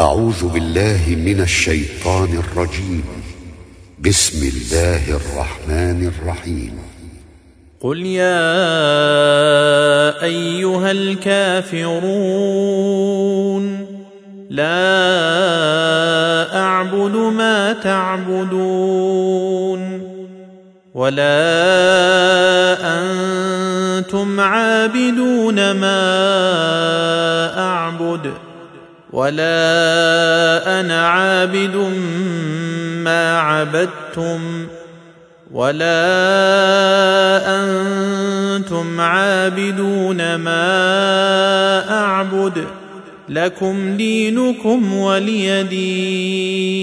أعوذ بالله من الشيطان الرجيم. بسم الله الرحمن الرحيم. قل يا أيها الكافرون لا أعبد ما تعبدون ولا أنتم عابدون ما أعبد. ولا أنا عابد ما عبدتم ولا أنتم عابدون ما اعبد لكم دينكم ولي دين